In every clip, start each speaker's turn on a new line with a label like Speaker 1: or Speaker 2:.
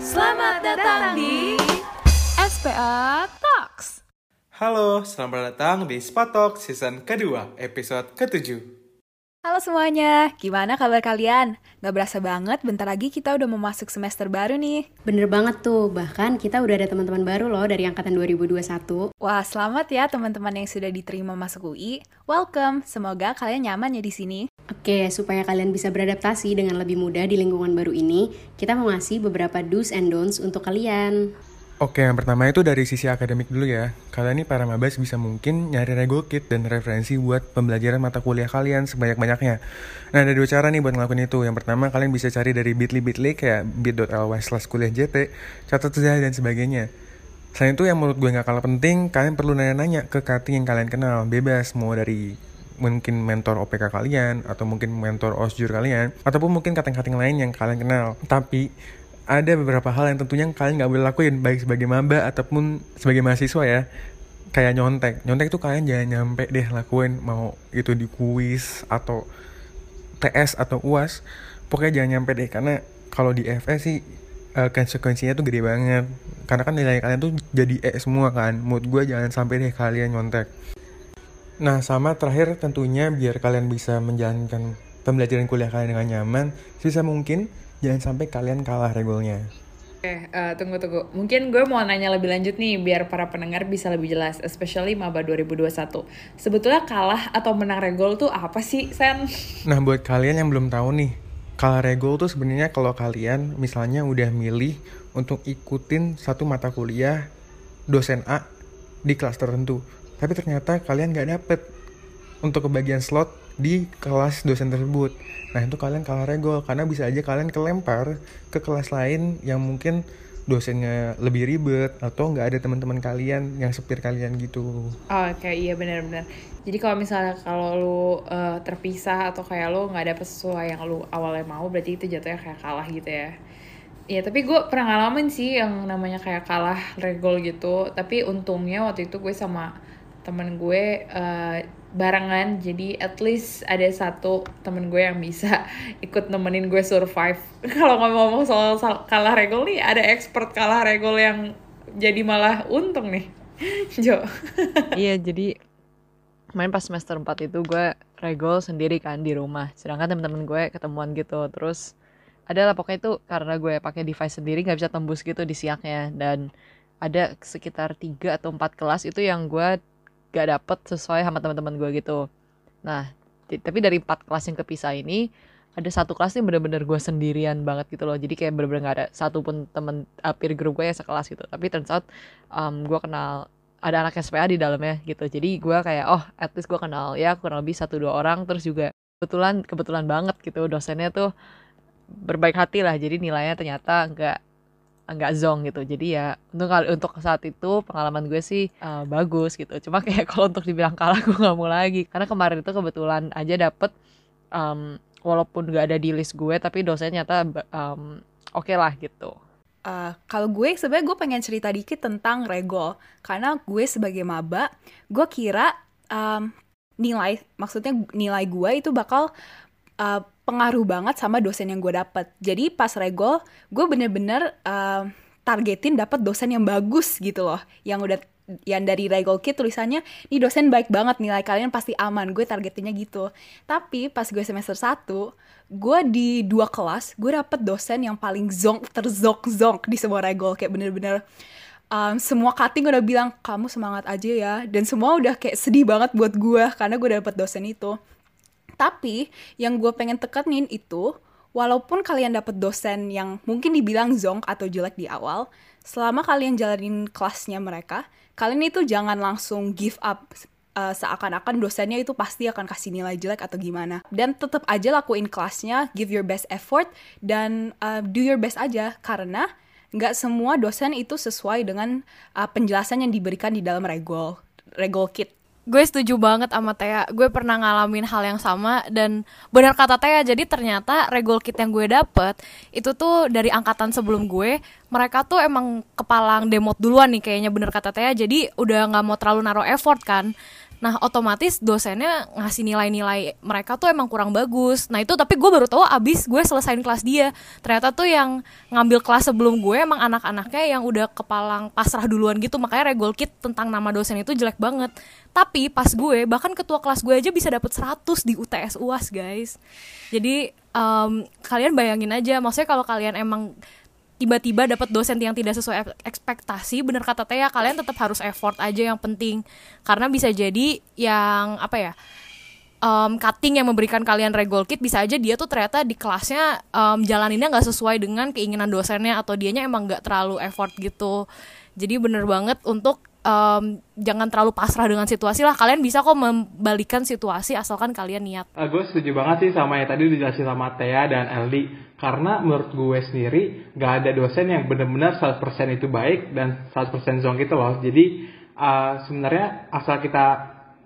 Speaker 1: Selamat datang di SPA Talks.
Speaker 2: Halo, selamat datang di Spatok season kedua, episode ketujuh.
Speaker 1: Halo semuanya, gimana kabar kalian? Gak berasa banget, bentar lagi kita udah mau masuk semester baru nih.
Speaker 3: Bener banget tuh, bahkan kita udah ada teman-teman baru loh dari angkatan 2021.
Speaker 1: Wah, selamat ya teman-teman yang sudah diterima masuk UI. Welcome, semoga kalian nyaman ya di sini.
Speaker 3: Oke, supaya kalian bisa beradaptasi dengan lebih mudah di lingkungan baru ini, kita mau ngasih beberapa do's and don'ts untuk kalian.
Speaker 2: Oke, yang pertama itu dari sisi akademik dulu ya. Kalian nih para mabas bisa mungkin nyari rego kit dan referensi buat pembelajaran mata kuliah kalian sebanyak-banyaknya. Nah, ada dua cara nih buat ngelakuin itu. Yang pertama, kalian bisa cari dari bit.ly bit.ly kayak bit.ly slash kuliah JT, catat sejarah dan sebagainya. Selain itu yang menurut gue gak kalah penting, kalian perlu nanya-nanya ke cutting yang kalian kenal. Bebas, mau dari mungkin mentor OPK kalian, atau mungkin mentor OSJUR kalian, ataupun mungkin cutting-cutting lain yang kalian kenal. Tapi, ada beberapa hal yang tentunya kalian nggak boleh lakuin baik sebagai maba ataupun sebagai mahasiswa ya. Kayak nyontek. Nyontek tuh kalian jangan nyampe deh lakuin mau itu di kuis atau TS atau UAS pokoknya jangan nyampe deh karena kalau di FS sih uh, konsekuensinya tuh gede banget. Karena kan nilai kalian tuh jadi E semua kan. Mood gue jangan sampai deh kalian nyontek. Nah sama terakhir tentunya biar kalian bisa menjalankan pembelajaran kuliah kalian dengan nyaman sisa mungkin jangan sampai kalian kalah regulnya.
Speaker 4: Oke, uh, tunggu tunggu. Mungkin gue mau nanya lebih lanjut nih biar para pendengar bisa lebih jelas, especially maba 2021. Sebetulnya kalah atau menang regol tuh apa sih, Sen?
Speaker 2: Nah, buat kalian yang belum tahu nih, kalah regol tuh sebenarnya kalau kalian misalnya udah milih untuk ikutin satu mata kuliah dosen A di kelas tertentu, tapi ternyata kalian gak dapet untuk kebagian slot di kelas dosen tersebut. Nah itu kalian kalah regol karena bisa aja kalian kelempar ke kelas lain yang mungkin dosennya lebih ribet atau nggak ada teman-teman kalian yang sepir kalian gitu.
Speaker 4: Oh, Oke okay, iya benar-benar. Jadi kalau misalnya kalau lu uh, terpisah atau kayak lu nggak ada sesuai yang lu awalnya mau berarti itu jatuhnya kayak kalah gitu ya. Iya tapi gue pernah ngalamin sih yang namanya kayak kalah regol gitu. Tapi untungnya waktu itu gue sama temen gue uh, barengan. Jadi at least ada satu temen gue yang bisa ikut nemenin gue survive. Kalau ngomong-ngomong soal kalah regol nih ada expert kalah regol yang jadi malah untung nih. Jo.
Speaker 5: Iya jadi main pas semester 4 itu gue regol sendiri kan di rumah. Sedangkan temen-temen gue ketemuan gitu. Terus adalah pokoknya itu karena gue pakai device sendiri nggak bisa tembus gitu di siaknya dan ada sekitar tiga atau empat kelas itu yang gue gak dapet sesuai sama teman-teman gue gitu. Nah tapi dari empat kelas yang kepisah ini ada satu kelas yang bener-bener gue sendirian banget gitu loh. Jadi kayak bener-bener gak ada satu pun temen uh, peer group gue yang sekelas gitu. Tapi turns out um, gue kenal ada anak SPA di dalamnya gitu. Jadi gue kayak oh at least gue kenal. Ya kurang lebih satu dua orang. Terus juga kebetulan kebetulan banget gitu dosennya tuh berbaik hati lah. Jadi nilainya ternyata nggak nggak zong gitu. Jadi ya untuk untuk saat itu pengalaman gue sih uh, bagus gitu. Cuma kayak kalau untuk dibilang kalah gue nggak mau lagi. Karena kemarin itu kebetulan aja dapet um, walaupun gak ada di list gue tapi dosennya nyata um, oke okay lah gitu.
Speaker 1: Uh, kalau gue sebenarnya gue pengen cerita dikit tentang regol karena gue sebagai maba gue kira um, nilai maksudnya nilai gue itu bakal uh, pengaruh banget sama dosen yang gue dapet. Jadi pas regol, gue bener-bener uh, targetin dapet dosen yang bagus gitu loh, yang udah yang dari regol kit tulisannya ini dosen baik banget nilai kalian pasti aman. Gue targetinnya gitu. Tapi pas gue semester 1 gue di dua kelas gue dapet dosen yang paling zonk terzok zonk di semua regol kayak bener-bener um, semua cutting udah bilang kamu semangat aja ya. Dan semua udah kayak sedih banget buat gue karena gue dapet dosen itu tapi yang gue pengen tekanin itu, walaupun kalian dapet dosen yang mungkin dibilang zonk atau jelek di awal, selama kalian jalanin kelasnya mereka, kalian itu jangan langsung give up uh, seakan-akan dosennya itu pasti akan kasih nilai jelek atau gimana. Dan tetap aja lakuin kelasnya, give your best effort, dan uh, do your best aja, karena nggak semua dosen itu sesuai dengan uh, penjelasan yang diberikan di dalam regol, regol kit
Speaker 6: gue setuju banget sama Tea. Gue pernah ngalamin hal yang sama dan benar kata Tea jadi ternyata regol kit yang gue dapet itu tuh dari angkatan sebelum gue mereka tuh emang kepalang demot duluan nih kayaknya bener kata Tea. Jadi udah nggak mau terlalu naruh effort kan Nah otomatis dosennya ngasih nilai-nilai mereka tuh emang kurang bagus. Nah itu tapi gue baru tahu abis gue selesain kelas dia. Ternyata tuh yang ngambil kelas sebelum gue emang anak-anaknya yang udah kepalang pasrah duluan gitu. Makanya regol kit tentang nama dosen itu jelek banget. Tapi pas gue bahkan ketua kelas gue aja bisa dapet 100 di UTS UAS guys. Jadi em, kalian bayangin aja. Maksudnya kalau kalian emang tiba-tiba dapat dosen yang tidak sesuai ek- ekspektasi bener kata Teh ya kalian tetap harus effort aja yang penting. Karena bisa jadi yang apa ya em, cutting yang memberikan kalian regol kit bisa aja dia tuh ternyata di kelasnya em, jalaninnya nggak sesuai dengan keinginan dosennya atau dianya emang nggak terlalu effort gitu jadi bener banget untuk em, jangan terlalu pasrah dengan situasi lah. Kalian bisa kok membalikan situasi asalkan kalian niat.
Speaker 7: Eh, gue setuju banget sih sama yang tadi dijelasin sama Thea dan Eldi karena menurut gue sendiri gak ada dosen yang benar-benar 100% itu baik dan 100% zonk gitu loh. Jadi eh, sebenarnya asal kita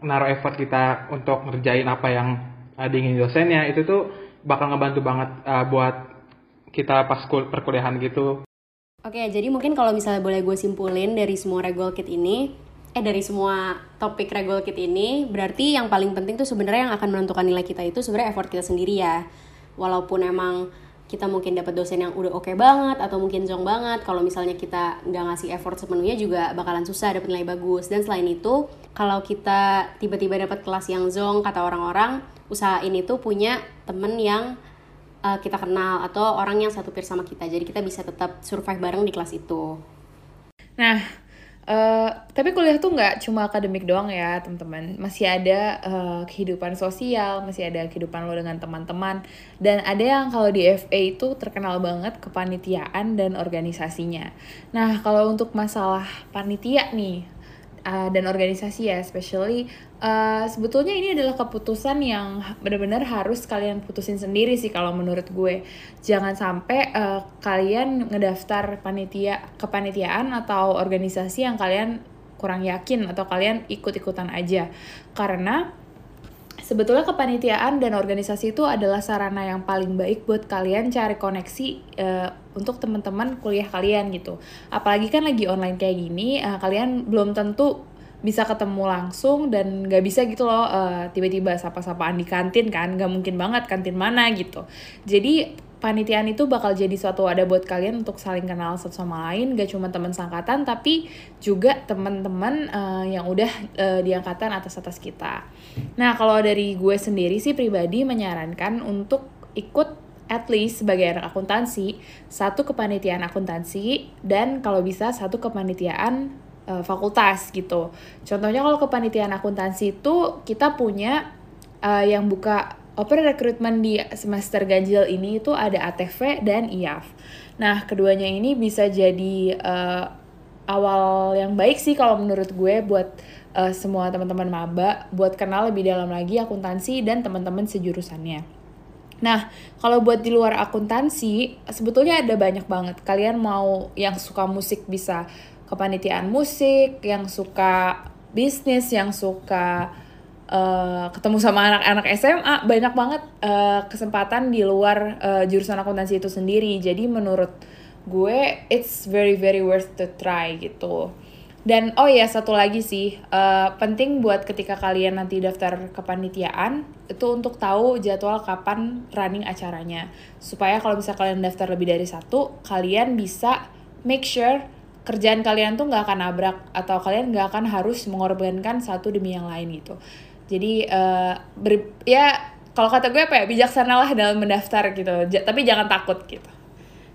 Speaker 7: naruh effort kita untuk ngerjain apa yang eh, diingin dosennya itu tuh bakal ngebantu banget eh, buat kita pas kul- perkuliahan gitu
Speaker 3: Oke, jadi mungkin kalau misalnya boleh gue simpulin dari semua regol kit ini, eh dari semua topik regol kit ini, berarti yang paling penting tuh sebenarnya yang akan menentukan nilai kita itu sebenarnya effort kita sendiri ya. Walaupun emang kita mungkin dapat dosen yang udah oke banget atau mungkin zong banget, kalau misalnya kita nggak ngasih effort sepenuhnya juga bakalan susah dapat nilai bagus. Dan selain itu, kalau kita tiba-tiba dapat kelas yang zong, kata orang-orang, usahain itu punya temen yang uh, kita kenal atau orang yang satu peer sama kita jadi kita bisa tetap survive bareng di kelas itu
Speaker 4: Nah, eh, tapi kuliah tuh nggak cuma akademik doang ya, teman-teman. Masih ada eh, kehidupan sosial, masih ada kehidupan lo dengan teman-teman, dan ada yang kalau di FA itu terkenal banget kepanitiaan dan organisasinya. Nah, kalau untuk masalah panitia nih uh, dan organisasi ya, especially uh, sebetulnya ini adalah keputusan yang benar-benar harus kalian putusin sendiri sih kalau menurut gue. Jangan sampai uh, kalian ngedaftar panitia kepanitiaan atau organisasi yang kalian kurang yakin atau kalian ikut-ikutan aja. Karena sebetulnya kepanitiaan dan organisasi itu adalah sarana yang paling baik buat kalian cari koneksi eh, untuk teman-teman kuliah kalian gitu. Apalagi kan lagi online kayak gini, eh, kalian belum tentu bisa ketemu langsung dan nggak bisa gitu loh eh, tiba-tiba sapa-sapaan di kantin kan, nggak mungkin banget kantin mana gitu. Jadi panitiaan itu bakal jadi suatu wadah buat kalian untuk saling kenal satu sama lain gak cuma teman sangkatan tapi juga teman-teman eh, yang udah eh, di angkatan atas atas kita. Nah kalau dari gue sendiri sih pribadi menyarankan untuk ikut at least sebagai anak akuntansi satu kepanitiaan akuntansi dan kalau bisa satu kepanitiaan eh, fakultas gitu. Contohnya kalau kepanitiaan akuntansi itu kita punya eh, yang buka open recruitment di semester ganjil ini itu ada ATV dan IAF. Nah, keduanya ini bisa jadi eh, awal yang baik sih kalau menurut gue buat eh, semua teman-teman maba buat kenal lebih dalam lagi akuntansi dan teman-teman sejurusannya. Nah, kalau buat di luar akuntansi, sebetulnya ada banyak banget. Kalian mau yang suka musik bisa kepanitiaan musik, yang suka bisnis, yang suka eh, ketemu sama anak-anak SMA, banyak banget eh, kesempatan di luar eh, jurusan akuntansi itu sendiri. Jadi menurut gue, it's very very worth to try gitu. Dan oh ya satu lagi sih eh, penting buat ketika kalian nanti daftar kepanitiaan itu untuk tahu jadwal kapan running acaranya supaya kalau bisa kalian daftar lebih dari satu kalian bisa make sure kerjaan kalian tuh nggak akan nabrak atau kalian nggak akan harus mengorbankan satu demi yang lain gitu. Jadi eh, ber- ya kalau kata gue apa ya bijaksanalah dalam mendaftar gitu Ja- tapi jangan takut gitu.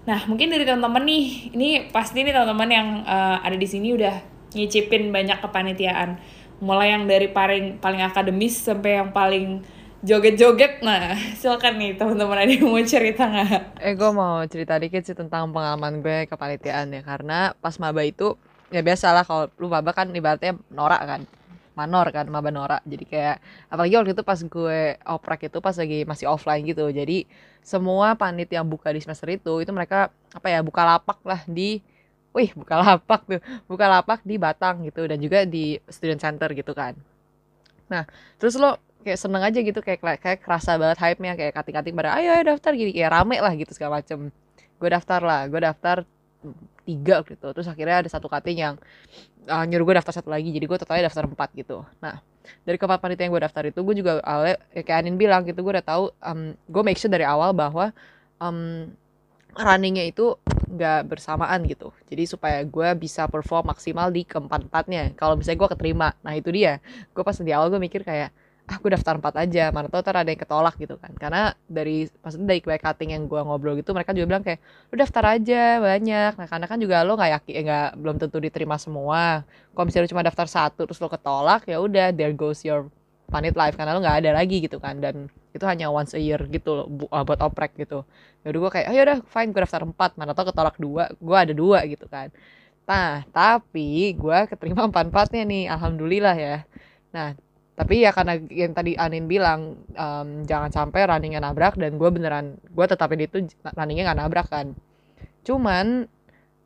Speaker 4: Nah, mungkin dari teman-teman nih, ini pasti nih teman-teman yang eh, ada di sini udah nyicipin banyak kepanitiaan. Mulai yang dari paling paling akademis sampai yang paling joget-joget. Nah, silakan nih teman-teman ada yang mau cerita nggak?
Speaker 5: Eh gue mau cerita dikit sih tentang pengalaman gue kepanitiaan ya karena pas maba itu ya biasa lah kalau lu maba kan ibaratnya norak kan manor kan maba norak jadi kayak apalagi waktu itu pas gue oprek itu pas lagi masih offline gitu. Jadi semua panit yang buka di semester itu itu mereka apa ya buka lapak lah di wih buka lapak tuh. Buka lapak di Batang gitu dan juga di student center gitu kan. Nah terus lo kayak seneng aja gitu kayak kayak kerasa banget hype-nya. Kayak kating-kating pada ayo ayo daftar gini. Kayak rame lah gitu segala macem. Gue daftar lah. Gue daftar tiga gitu. Terus akhirnya ada satu cutting yang uh, nyuruh gue daftar satu lagi jadi gue totalnya daftar empat gitu. Nah dari keempat panitia yang gue daftar itu gue juga awalnya ya kayak Anin bilang gitu gue udah tahu um, gue make sure dari awal bahwa um, runningnya itu nggak bersamaan gitu. Jadi supaya gue bisa perform maksimal di keempat empatnya. Kalau misalnya gue keterima nah itu dia. Gue pas di awal gue mikir kayak ah gue daftar empat aja mana tau ntar ada yang ketolak gitu kan. Karena dari maksudnya dari kayak cutting yang gue ngobrol gitu mereka juga bilang kayak lu daftar aja banyak. Nah karena kan juga lo nggak yakin nggak belum tentu diterima semua. Kalau misalnya lu cuma daftar satu terus lo ketolak ya udah there goes your panit life karena lo nggak ada lagi gitu kan. Dan itu hanya once a year gitu loh uh, buat oprek gitu. Ya udah gue kayak ayo udah fine gue daftar empat mana tau ketolak dua gue ada dua gitu kan. Nah tapi gue keterima empat empatnya nih alhamdulillah ya. Nah tapi ya karena yang tadi Anin bilang um, jangan sampai runningnya nabrak dan gue beneran gue tetapin itu runningnya nggak nabrak kan. Cuman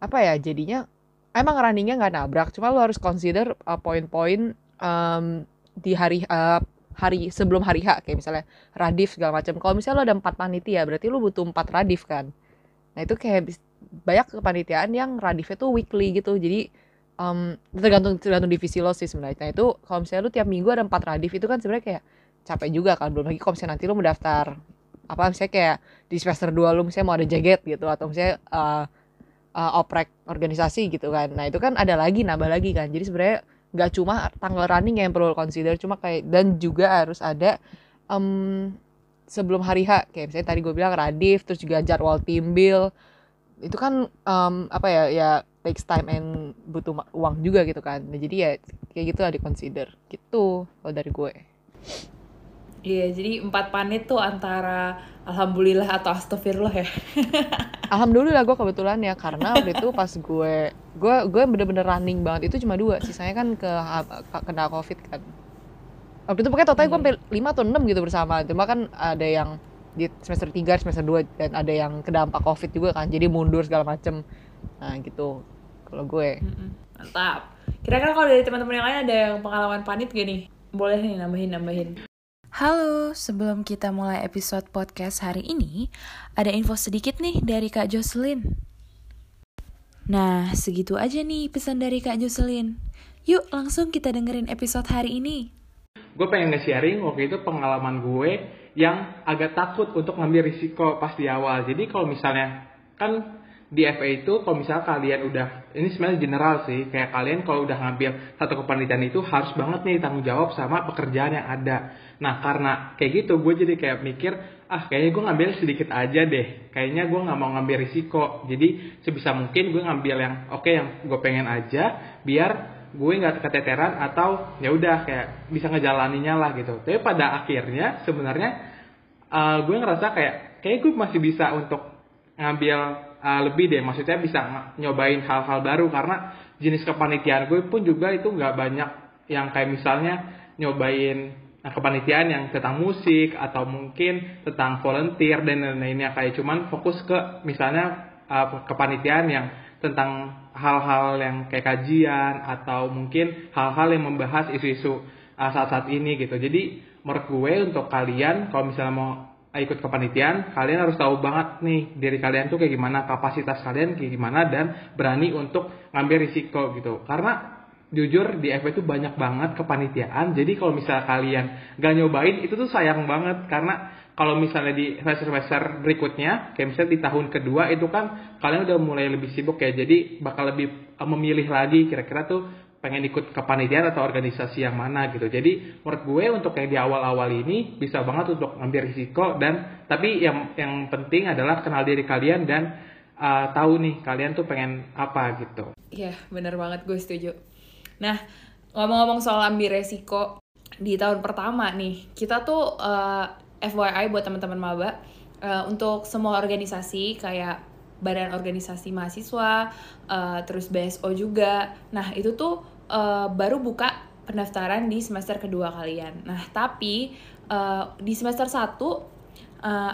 Speaker 5: apa ya jadinya emang runningnya nggak nabrak cuma lo harus consider uh, poin-poin um, di hari uh, hari sebelum hari H kayak misalnya radif segala macam. Kalau misalnya lo ada empat panitia berarti lo butuh empat radif kan. Nah itu kayak banyak kepanitiaan yang radifnya tuh weekly gitu. Jadi um, tergantung tergantung divisi lo sih sebenarnya. Nah itu kalau misalnya lu tiap minggu ada empat radif itu kan sebenarnya kayak capek juga kan. Belum lagi kalau misalnya nanti lu mau daftar apa misalnya kayak di semester 2 lu misalnya mau ada jaget gitu atau misalnya uh, uh, oprek organisasi gitu kan. Nah itu kan ada lagi nambah lagi kan. Jadi sebenarnya nggak cuma tanggal running yang perlu consider cuma kayak dan juga harus ada um, sebelum hari H. Kayak misalnya tadi gue bilang radif terus juga jadwal tim bill. Itu kan um, apa ya ya takes time and butuh uang juga gitu kan nah, jadi ya kayak gitu lah di consider gitu kalau dari gue
Speaker 4: Iya, jadi empat panit tuh antara alhamdulillah atau astagfirullah ya.
Speaker 5: alhamdulillah gue kebetulan ya karena waktu itu pas gue gue gue bener-bener running banget itu cuma dua, sisanya kan ke kena covid kan. Waktu itu pokoknya totalnya gue sampai lima atau enam gitu bersama. Cuma kan ada yang di semester 3, semester 2 dan ada yang kedampak covid juga kan. Jadi mundur segala macem. Nah gitu kalau gue.
Speaker 4: Mantap. Kira-kira kalau dari teman-teman yang lain ada yang pengalaman panit gak nih? Boleh nih nambahin-nambahin.
Speaker 1: Halo, sebelum kita mulai episode podcast hari ini, ada info sedikit nih dari Kak Jocelyn. Nah, segitu aja nih pesan dari Kak Jocelyn. Yuk, langsung kita dengerin episode hari ini.
Speaker 7: Gue pengen nge-sharing waktu itu pengalaman gue yang agak takut untuk ngambil risiko pas di awal. Jadi kalau misalnya, kan di FA itu kalau misalnya kalian udah ini sebenarnya general sih kayak kalian kalau udah ngambil satu kepanitiaan itu harus banget nih tanggung jawab sama pekerjaan yang ada. Nah karena kayak gitu gue jadi kayak mikir ah kayaknya gue ngambil sedikit aja deh. Kayaknya gue nggak mau ngambil risiko. Jadi sebisa mungkin gue ngambil yang oke okay, yang gue pengen aja biar gue nggak keteteran atau ya udah kayak bisa ngejalaninya lah gitu. Tapi pada akhirnya sebenarnya uh, gue ngerasa kayak kayak gue masih bisa untuk ngambil uh, lebih deh. Maksudnya bisa nyobain hal-hal baru. Karena jenis kepanitiaan gue pun juga itu nggak banyak yang kayak misalnya nyobain nah, kepanitiaan yang tentang musik atau mungkin tentang volunteer dan lain-lainnya. Kayak cuman fokus ke misalnya uh, kepanitiaan yang tentang hal-hal yang kayak kajian atau mungkin hal-hal yang membahas isu-isu uh, saat-saat ini gitu. Jadi menurut gue untuk kalian kalau misalnya mau ikut kepanitiaan, kalian harus tahu banget nih diri kalian tuh kayak gimana, kapasitas kalian kayak gimana dan berani untuk ngambil risiko gitu. Karena jujur di FB itu banyak banget kepanitiaan. Jadi kalau misalnya kalian gak nyobain itu tuh sayang banget karena kalau misalnya di semester-semester berikutnya, kayak misalnya di tahun kedua itu kan kalian udah mulai lebih sibuk ya. Jadi bakal lebih memilih lagi kira-kira tuh pengen ikut kepanitiaan atau organisasi yang mana gitu. Jadi menurut gue untuk yang di awal-awal ini bisa banget untuk ngambil risiko dan tapi yang yang penting adalah kenal diri kalian dan uh, tahu nih kalian tuh pengen apa gitu.
Speaker 4: Iya bener banget gue setuju. Nah ngomong-ngomong soal ambil resiko di tahun pertama nih kita tuh uh, eh, FYI buat teman-teman maba uh, untuk semua organisasi kayak badan organisasi mahasiswa, uh, terus BSO juga. Nah itu tuh uh, baru buka pendaftaran di semester kedua kalian. Nah, tapi uh, di semester 1 uh,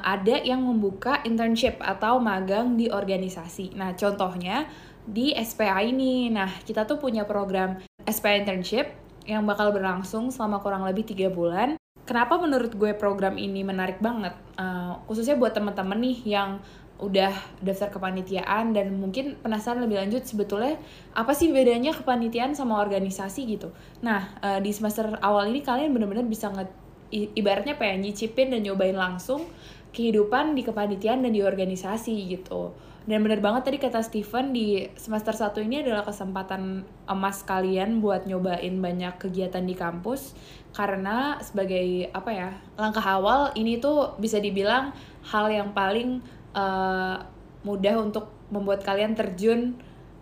Speaker 4: ada yang membuka internship atau magang di organisasi. Nah, contohnya di SPA ini. Nah, kita tuh punya program SPA internship yang bakal berlangsung selama kurang lebih tiga bulan. kenapa menurut gue program ini menarik banget uh, khususnya buat teman-teman nih yang udah daftar kepanitiaan dan mungkin penasaran lebih lanjut sebetulnya apa sih bedanya kepanitiaan sama organisasi gitu. Nah, uh, di semester awal ini kalian benar-benar bisa nge ibaratnya apa ya, nyicipin dan nyobain langsung kehidupan di kepanitiaan dan di organisasi gitu. Dan bener banget tadi kata Steven di semester 1 ini adalah kesempatan emas kalian buat nyobain banyak kegiatan di kampus karena sebagai apa ya langkah awal ini tuh bisa dibilang hal yang paling uh, mudah untuk membuat kalian terjun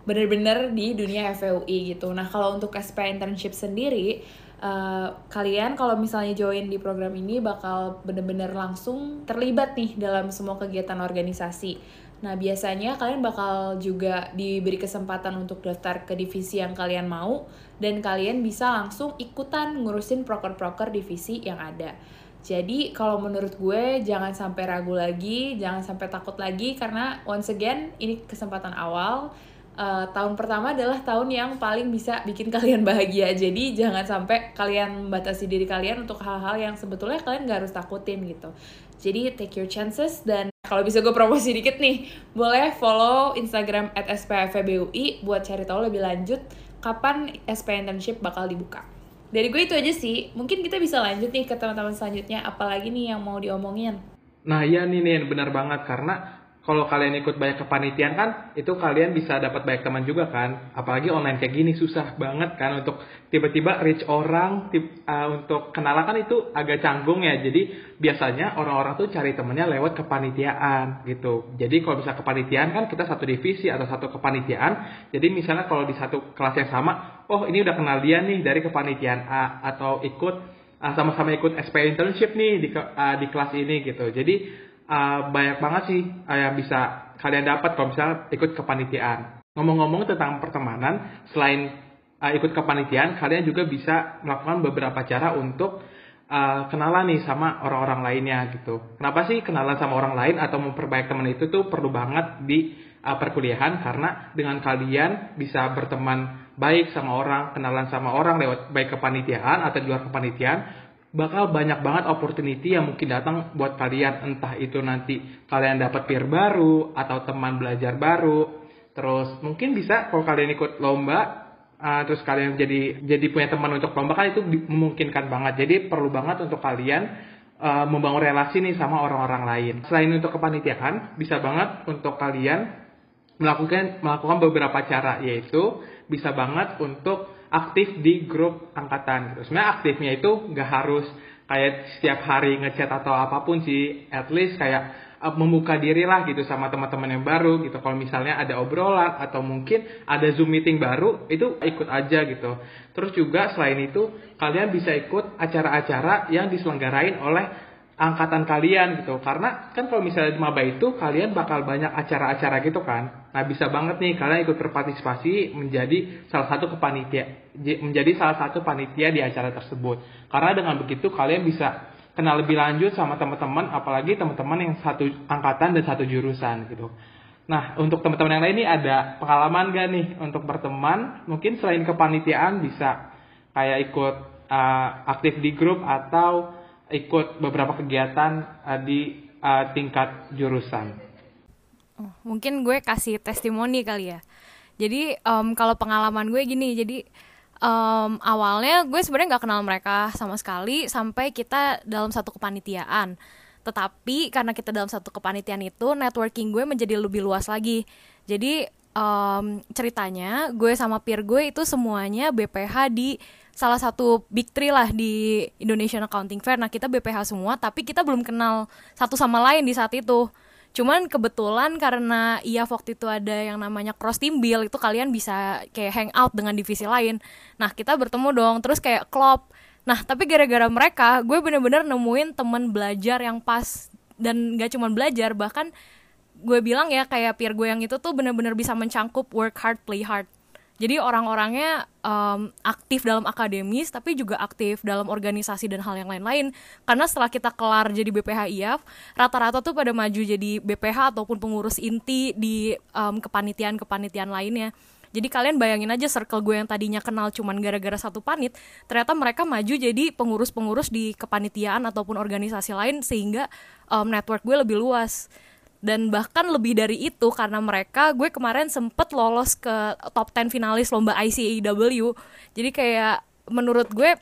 Speaker 4: bener-bener di dunia FUI gitu. Nah kalau untuk SP internship sendiri uh, kalian kalau misalnya join di program ini bakal bener-bener langsung terlibat nih dalam semua kegiatan organisasi Nah, biasanya kalian bakal juga diberi kesempatan untuk daftar ke divisi yang kalian mau dan kalian bisa langsung ikutan ngurusin proker-proker divisi yang ada. Jadi, kalau menurut gue jangan sampai ragu lagi, jangan sampai takut lagi karena once again ini kesempatan awal. Uh, tahun pertama adalah tahun yang paling bisa bikin kalian bahagia. Jadi jangan sampai kalian membatasi diri kalian untuk hal-hal yang sebetulnya kalian gak harus takutin gitu. Jadi take your chances dan kalau bisa gue promosi dikit nih, boleh follow Instagram at SPFBUI buat cari tahu lebih lanjut kapan SP internship bakal dibuka. Dari gue itu aja sih, mungkin kita bisa lanjut nih ke teman-teman selanjutnya, apalagi nih yang mau diomongin.
Speaker 7: Nah iya nih nih benar banget. Karena kalau kalian ikut banyak kepanitiaan kan itu kalian bisa dapat banyak teman juga kan. Apalagi online kayak gini susah banget kan untuk tiba-tiba reach orang tip, uh, untuk kenalan kan itu agak canggung ya. Jadi biasanya orang-orang tuh cari temennya lewat kepanitiaan gitu. Jadi kalau bisa kepanitiaan kan kita satu divisi atau satu kepanitiaan. Jadi misalnya kalau di satu kelas yang sama oh ini udah kenal dia nih dari kepanitiaan A atau ikut uh, sama-sama ikut SP internship nih di uh, di kelas ini gitu. Jadi uh, banyak banget sih uh, yang bisa kalian dapat kalau misalnya ikut kepanitiaan. Ngomong-ngomong tentang pertemanan, selain uh, ikut kepanitiaan, kalian juga bisa melakukan beberapa cara untuk uh, kenalan nih sama orang-orang lainnya gitu. Kenapa sih kenalan sama orang lain atau memperbaik teman itu tuh perlu banget di uh, perkuliahan karena dengan kalian bisa berteman baik sama orang, kenalan sama orang lewat baik kepanitiaan atau di luar kepanitiaan, bakal banyak banget opportunity yang mungkin datang buat kalian. Entah itu nanti kalian dapat peer baru atau teman belajar baru. Terus mungkin bisa kalau kalian ikut lomba uh, terus kalian jadi jadi punya teman untuk lomba kan itu memungkinkan banget. Jadi perlu banget untuk kalian uh, membangun relasi nih sama orang-orang lain. Selain untuk kepanitiaan bisa banget untuk kalian melakukan melakukan beberapa cara yaitu bisa banget untuk aktif di grup angkatan gitu. Sebenarnya aktifnya itu nggak harus kayak setiap hari ngechat atau apa pun sih, at least kayak uh, membuka diri lah gitu sama teman-teman yang baru gitu. Kalau misalnya ada obrolan atau mungkin ada Zoom meeting baru, itu ikut aja gitu. Terus juga selain itu, kalian bisa ikut acara-acara yang diselenggarain oleh angkatan kalian gitu. Karena kan kalau misalnya di maba itu kalian bakal banyak acara-acara gitu kan. Nah bisa banget nih kalian ikut berpartisipasi menjadi salah satu kepanitia menjadi salah satu panitia di acara tersebut. Karena dengan begitu kalian bisa kenal lebih lanjut sama teman-teman apalagi teman-teman yang satu angkatan dan satu jurusan gitu. Nah untuk teman-teman yang lain ini ada pengalaman gak nih untuk berteman? Mungkin selain kepanitiaan bisa kayak ikut uh, aktif di grup atau ikut beberapa kegiatan uh, di uh, tingkat jurusan.
Speaker 6: Oh, mungkin gue kasih testimoni kali ya. Jadi um, kalau pengalaman gue gini, jadi um, awalnya gue sebenarnya nggak kenal mereka sama sekali sampai kita dalam satu kepanitiaan. Tetapi karena kita dalam satu kepanitiaan itu, networking gue menjadi lebih luas lagi. Jadi um, ceritanya gue sama peer gue itu semuanya BPH di salah satu big three lah di Indonesian Accounting Fair. Nah kita BPH semua, tapi kita belum kenal satu sama lain di saat itu. Cuman kebetulan karena iya waktu itu ada yang namanya cross team bill itu kalian bisa kayak hang out dengan divisi lain. Nah kita bertemu dong, terus kayak klop. Nah tapi gara-gara mereka, gue bener-bener nemuin temen belajar yang pas dan gak cuma belajar, bahkan gue bilang ya kayak peer gue yang itu tuh bener-bener bisa mencangkup work hard, play hard jadi orang-orangnya um, aktif dalam akademis tapi juga aktif dalam organisasi dan hal yang lain-lain. Karena setelah kita kelar jadi BPH IAF, rata-rata tuh pada maju jadi BPH ataupun pengurus inti di um, kepanitiaan-kepanitiaan lainnya. Jadi kalian bayangin aja circle gue yang tadinya kenal cuman gara-gara satu panit, ternyata mereka maju jadi pengurus-pengurus di kepanitiaan ataupun organisasi lain sehingga um, network gue lebih luas dan bahkan lebih dari itu karena mereka gue kemarin sempet lolos ke top 10 finalis lomba ICAW jadi kayak menurut gue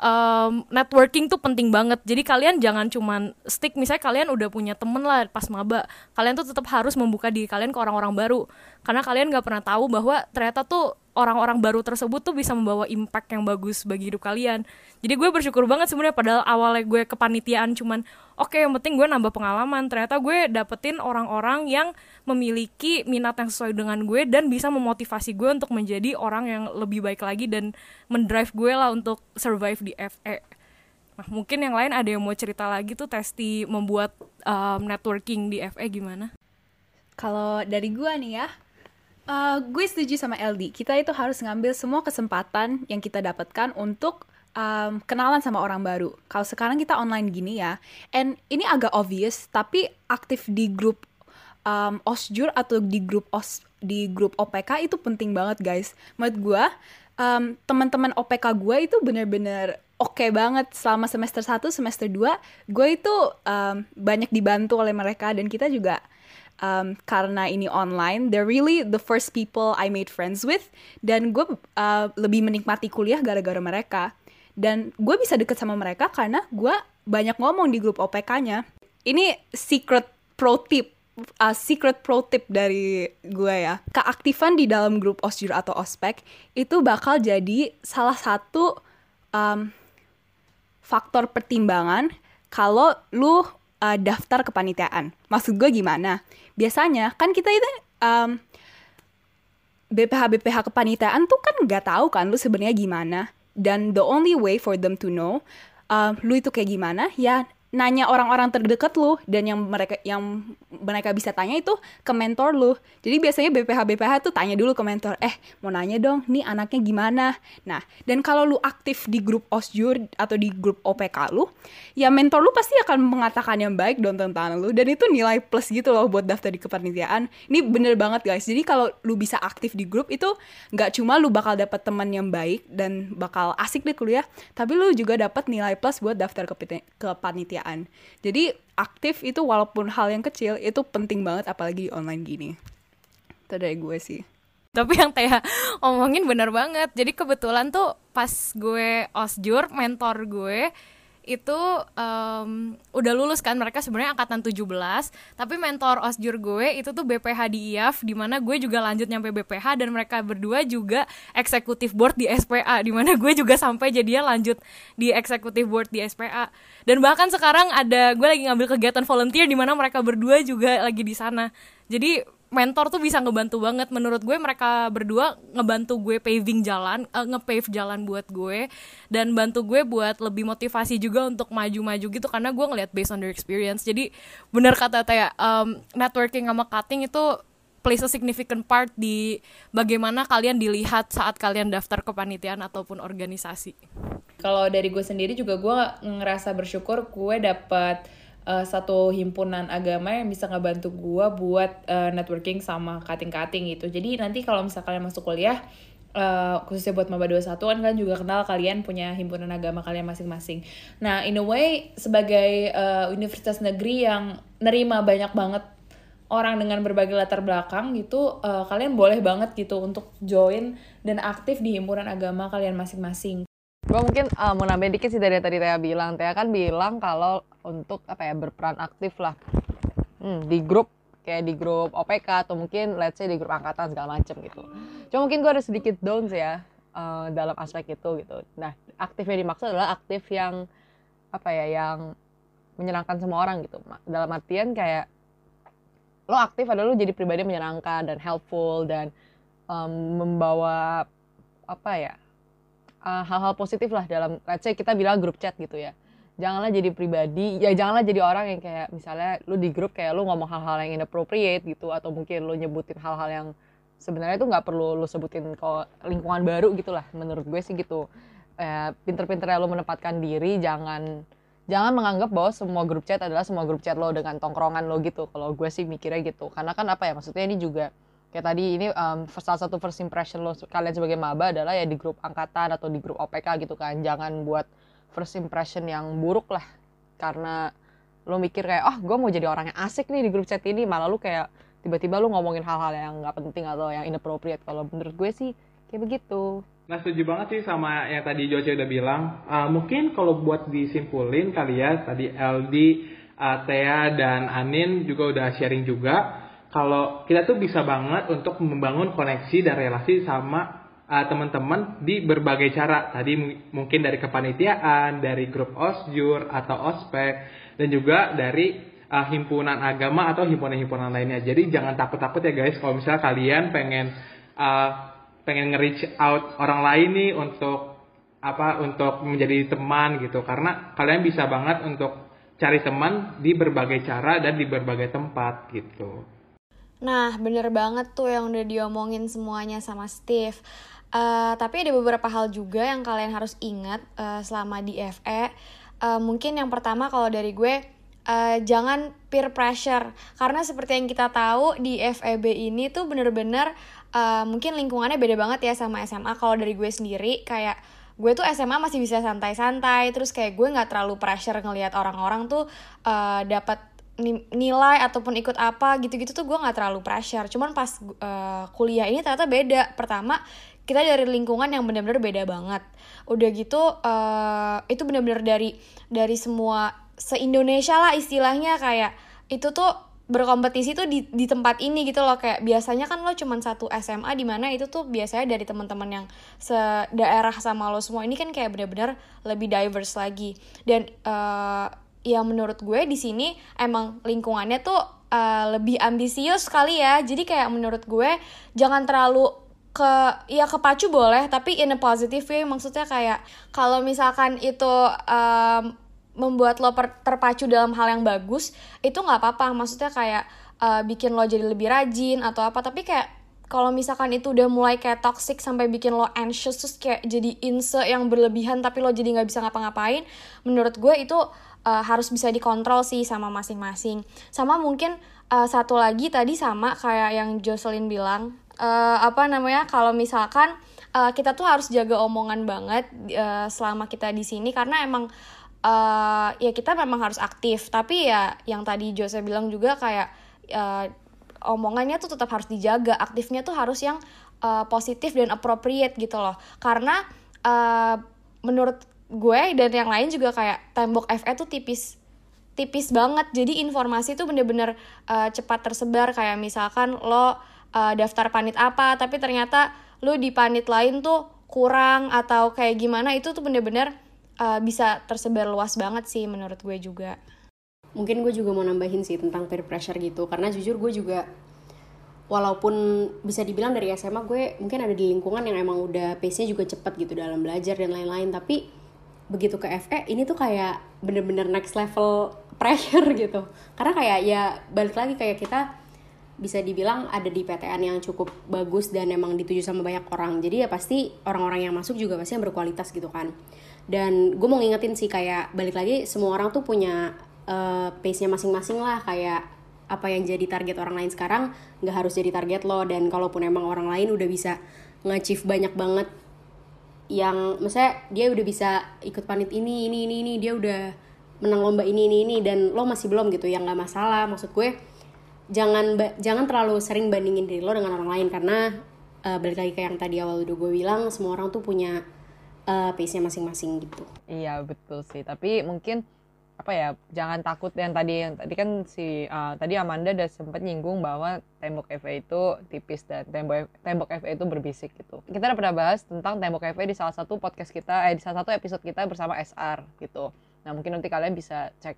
Speaker 6: um, networking tuh penting banget. Jadi kalian jangan cuman stick misalnya kalian udah punya temen lah pas maba, kalian tuh tetap harus membuka diri kalian ke orang-orang baru. Karena kalian nggak pernah tahu bahwa ternyata tuh orang-orang baru tersebut tuh bisa membawa impact yang bagus bagi hidup kalian. Jadi gue bersyukur banget sebenarnya padahal awalnya gue kepanitiaan cuman oke okay, yang penting gue nambah pengalaman. Ternyata gue dapetin orang-orang yang memiliki minat yang sesuai dengan gue dan bisa memotivasi gue untuk menjadi orang yang lebih baik lagi dan mendrive gue lah untuk survive di FE. Nah, mungkin yang lain ada yang mau cerita lagi tuh Testi membuat um, networking di FE gimana?
Speaker 1: Kalau dari gue nih ya, Uh, gue setuju sama LD. Kita itu harus ngambil semua kesempatan yang kita dapatkan untuk um, kenalan sama orang baru. Kalau sekarang kita online gini ya, and ini agak obvious, tapi aktif di grup um, osjur atau di grup os di grup OPK itu penting banget guys. Menurut gue, um, teman-teman OPK gue itu bener-bener oke okay banget selama semester 1, semester 2. Gue itu um, banyak dibantu oleh mereka dan kita juga um, karena ini online, they're really the first people I made friends with, dan gue uh, lebih menikmati kuliah gara-gara mereka. Dan gue bisa deket sama mereka karena gue banyak ngomong di grup OPK-nya. Ini secret pro tip, uh, secret pro tip dari gue ya. Keaktifan di dalam grup OSJUR atau OSPEC itu bakal jadi salah satu um, faktor pertimbangan kalau lu uh, daftar kepanitiaan. Maksud gue gimana? Biasanya kan kita itu um, BPH BPH kepanitiaan tuh kan nggak tahu kan lu sebenarnya gimana. Dan the only way for them to know uh, lu itu kayak gimana ya nanya orang-orang terdekat lu dan yang mereka yang mereka bisa tanya itu ke mentor lu. Jadi biasanya BPH BPH tuh tanya dulu ke mentor, "Eh, mau nanya dong, nih anaknya gimana?" Nah, dan kalau lu aktif di grup OSJUR atau di grup OPK lu, ya mentor lu pasti akan mengatakan yang baik dong tentang lu dan itu nilai plus gitu loh buat daftar di kepanitiaan. Ini bener banget guys. Jadi kalau lu bisa aktif di grup itu nggak cuma lu bakal dapat teman yang baik dan bakal asik di kuliah, tapi lu juga dapat nilai plus buat daftar ke kepanitiaan Jadi aktif itu walaupun hal yang kecil itu penting banget apalagi di online gini. Itu dari gue sih.
Speaker 6: Tapi yang Teh omongin bener banget. Jadi kebetulan tuh pas gue osjur, mentor gue itu um, udah lulus kan mereka sebenarnya angkatan 17 tapi mentor osjur gue itu tuh BPH di IAF di mana gue juga lanjut nyampe BPH dan mereka berdua juga eksekutif board di SPA di mana gue juga sampai jadinya lanjut di eksekutif board di SPA dan bahkan sekarang ada gue lagi ngambil kegiatan volunteer di mana mereka berdua juga lagi di sana. Jadi mentor tuh bisa ngebantu banget menurut gue mereka berdua ngebantu gue paving jalan uh, ngepave jalan buat gue dan bantu gue buat lebih motivasi juga untuk maju-maju gitu karena gue ngeliat based on their experience jadi bener kata Taya um, networking sama cutting itu plays a significant part di bagaimana kalian dilihat saat kalian daftar kepanitiaan ataupun organisasi.
Speaker 4: Kalau dari gue sendiri juga gue ngerasa bersyukur gue dapet uh, satu himpunan agama yang bisa ngebantu gue buat uh, networking sama cutting-cutting gitu. Jadi nanti kalau misalnya kalian masuk kuliah, uh, khususnya buat maba 21 kan kalian juga kenal kalian punya himpunan agama kalian masing-masing. Nah, in a way sebagai uh, universitas negeri yang nerima banyak banget orang dengan berbagai latar belakang gitu, uh, kalian boleh banget gitu untuk join dan aktif di himpunan agama kalian masing-masing
Speaker 5: gue mungkin uh, mau nambahin dikit sih dari tadi Tia bilang. Tia kan bilang kalau untuk apa ya berperan aktif lah. Hmm, di grup kayak di grup OPK atau mungkin let's say di grup angkatan segala macem gitu. Cuma mungkin gue ada sedikit down sih ya uh, dalam aspek itu gitu. Nah aktif yang dimaksud adalah aktif yang apa ya yang menyenangkan semua orang gitu. Dalam artian kayak lo aktif adalah lo jadi pribadi menyenangkan dan helpful dan um, membawa apa ya eh, hal-hal positif lah dalam let's say kita bilang grup chat gitu ya. Janganlah jadi pribadi ya janganlah jadi orang yang kayak misalnya lu di grup kayak lu ngomong hal-hal yang inappropriate gitu atau mungkin lu nyebutin hal-hal yang sebenarnya itu nggak perlu lu sebutin ke lingkungan baru gitulah menurut gue sih gitu. Eh, pinter-pinternya lu menempatkan diri jangan jangan menganggap bahwa semua grup chat adalah semua grup chat lo dengan tongkrongan lo gitu. Kalau gue sih mikirnya gitu karena kan apa ya maksudnya ini juga kayak tadi ini um, salah satu first impression lo kalian sebagai maba adalah ya di grup angkatan atau di grup OPK gitu kan. Jangan buat first impression yang buruk lah. Karena lo mikir kayak oh gue mau jadi orang yang asik nih di grup chat ini. Malah lu kayak tiba-tiba lu ngomongin hal-hal yang nggak penting atau yang inappropriate. Kalau menurut gue sih kayak begitu.
Speaker 7: Nah setuju banget sih sama yang tadi Joce udah bilang. Uh, mungkin kalau buat disimpulin kali ya, tadi LD, uh, Thea, dan Anin juga udah sharing juga. Kalau kita tuh bisa banget untuk membangun koneksi dan relasi sama uh, teman-teman di berbagai cara. Tadi mungkin dari kepanitiaan, dari grup osjur atau ospek, dan juga dari uh, himpunan agama atau himpunan-himpunan lainnya. Jadi jangan takut-takut ya guys kalau misalnya kalian pengen uh, pengen nge-reach out orang lain nih untuk apa untuk menjadi teman gitu karena kalian bisa banget untuk cari teman di berbagai cara dan di berbagai tempat gitu.
Speaker 8: Nah, bener banget tuh yang udah diomongin semuanya sama Steve. Uh, tapi ada beberapa hal juga yang kalian harus ingat uh, selama di FE. Uh, mungkin yang pertama kalau dari gue, uh, jangan peer pressure. Karena seperti yang kita tahu di FEB ini tuh bener-bener uh, mungkin lingkungannya beda banget ya sama SMA kalau dari gue sendiri kayak gue tuh SMA masih bisa santai-santai terus kayak gue nggak terlalu pressure ngelihat orang-orang tuh uh, dapat nilai ataupun ikut apa gitu-gitu tuh gue nggak terlalu pressure. Cuman pas uh, kuliah ini ternyata beda. Pertama kita dari lingkungan yang benar-benar beda banget. Udah gitu uh, itu benar-benar dari dari semua se Indonesia lah istilahnya. Kayak itu tuh berkompetisi tuh di di tempat ini gitu loh. Kayak biasanya kan lo cuma satu SMA di mana itu tuh biasanya dari teman-teman yang sedaerah sama lo semua ini kan kayak bener-bener lebih diverse lagi. Dan uh, ya menurut gue di sini emang lingkungannya tuh uh, lebih ambisius kali ya. Jadi kayak menurut gue jangan terlalu ke ya kepacu boleh tapi in a positive way. Maksudnya kayak kalau misalkan itu um, membuat lo terpacu dalam hal yang bagus itu nggak apa-apa. Maksudnya kayak uh, bikin lo jadi lebih rajin atau apa. Tapi kayak kalau misalkan itu udah mulai kayak toxic sampai bikin lo anxious terus kayak jadi inse yang berlebihan tapi lo jadi nggak bisa ngapa-ngapain menurut gue itu uh, harus bisa dikontrol sih sama masing-masing. Sama mungkin uh, satu lagi tadi sama kayak yang Jocelyn bilang uh, apa namanya kalau misalkan uh, kita tuh harus jaga omongan banget uh, selama kita di sini karena emang uh, ya kita memang harus aktif. Tapi ya yang tadi Jose bilang juga kayak uh, omongannya tuh tetap harus dijaga aktifnya tuh harus yang uh, positif dan appropriate gitu loh. Karena uh, menurut gue dan yang lain juga kayak tembok FE tuh tipis tipis banget. Jadi informasi tuh bener-bener uh, cepat tersebar. Kayak misalkan lo uh, daftar panit apa tapi ternyata lo di panit lain tuh kurang atau kayak gimana itu tuh bener-bener uh, bisa tersebar luas banget sih menurut gue juga.
Speaker 3: Mungkin gue juga mau nambahin sih tentang peer pressure gitu. Karena jujur gue juga walaupun bisa dibilang dari SMA gue mungkin ada di lingkungan yang emang udah pace-nya juga cepet gitu dalam belajar dan lain-lain. Tapi begitu ke FE ini tuh kayak bener-bener next level pressure gitu. Karena kayak ya balik lagi kayak kita bisa dibilang ada di PTN yang cukup bagus dan emang dituju sama banyak orang. Jadi ya pasti orang-orang yang masuk juga pasti yang berkualitas gitu kan. Dan gue mau ngingetin sih kayak balik lagi semua orang tuh punya uh, pace-nya masing-masing lah. Kayak apa yang jadi target orang lain sekarang nggak harus jadi target lo. Dan kalaupun emang orang lain udah bisa nge banyak banget yang misalnya dia udah bisa ikut panit ini ini ini ini dia udah menang lomba ini ini ini dan lo masih belum gitu yang nggak masalah maksud gue jangan jangan terlalu sering bandingin diri lo dengan orang lain karena uh, balik lagi kayak yang tadi awal udah gue bilang semua orang tuh punya uh, pace-nya masing-masing gitu.
Speaker 5: Iya betul sih, tapi mungkin apa ya jangan takut yang tadi yang tadi kan si uh, tadi Amanda udah sempat nyinggung bahwa tembok FA itu tipis dan tembok tembok FA itu berbisik gitu. Kita udah pernah bahas tentang tembok FA di salah satu podcast kita eh di salah satu episode kita bersama SR gitu. Nah mungkin nanti kalian bisa cek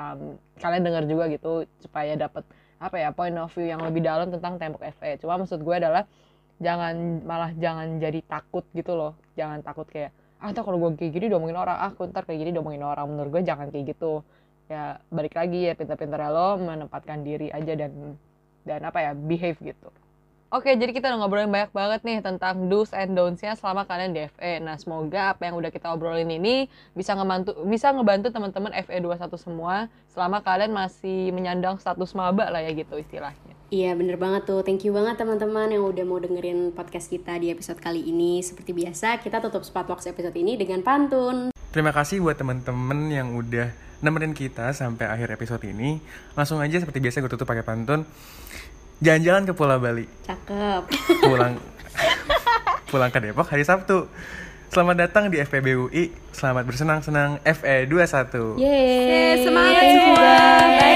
Speaker 5: um, kalian dengar juga gitu supaya dapat apa ya point of view yang lebih dalam tentang tembok FA. Cuma maksud gue adalah jangan malah jangan jadi takut gitu loh jangan takut kayak ah ntar kalau gue kayak gini domongin orang ah ntar kayak gini domongin orang menurut gue jangan kayak gitu ya balik lagi ya pintar-pintar lo menempatkan diri aja dan dan apa ya behave gitu Oke, jadi kita udah ngobrolin banyak banget nih tentang do's and don'ts-nya selama kalian di FE. Nah, semoga apa yang udah kita obrolin ini bisa ngebantu bisa ngebantu teman-teman FE 21 semua selama kalian masih menyandang status maba lah ya gitu istilahnya.
Speaker 3: Iya bener banget tuh, thank you banget teman-teman yang udah mau dengerin podcast kita di episode kali ini Seperti biasa kita tutup Spotbox episode ini dengan pantun
Speaker 2: Terima kasih buat temen-temen yang udah nemenin kita sampai akhir episode ini. Langsung aja seperti biasa gue tutup pakai pantun. Jalan-jalan ke Pulau Bali.
Speaker 3: Cakep
Speaker 2: Pulang pulang ke Depok hari Sabtu. Selamat datang di FPB UI. Selamat bersenang-senang FE 21.
Speaker 3: Yeay
Speaker 1: Semangat
Speaker 3: you,
Speaker 1: semua. Bye.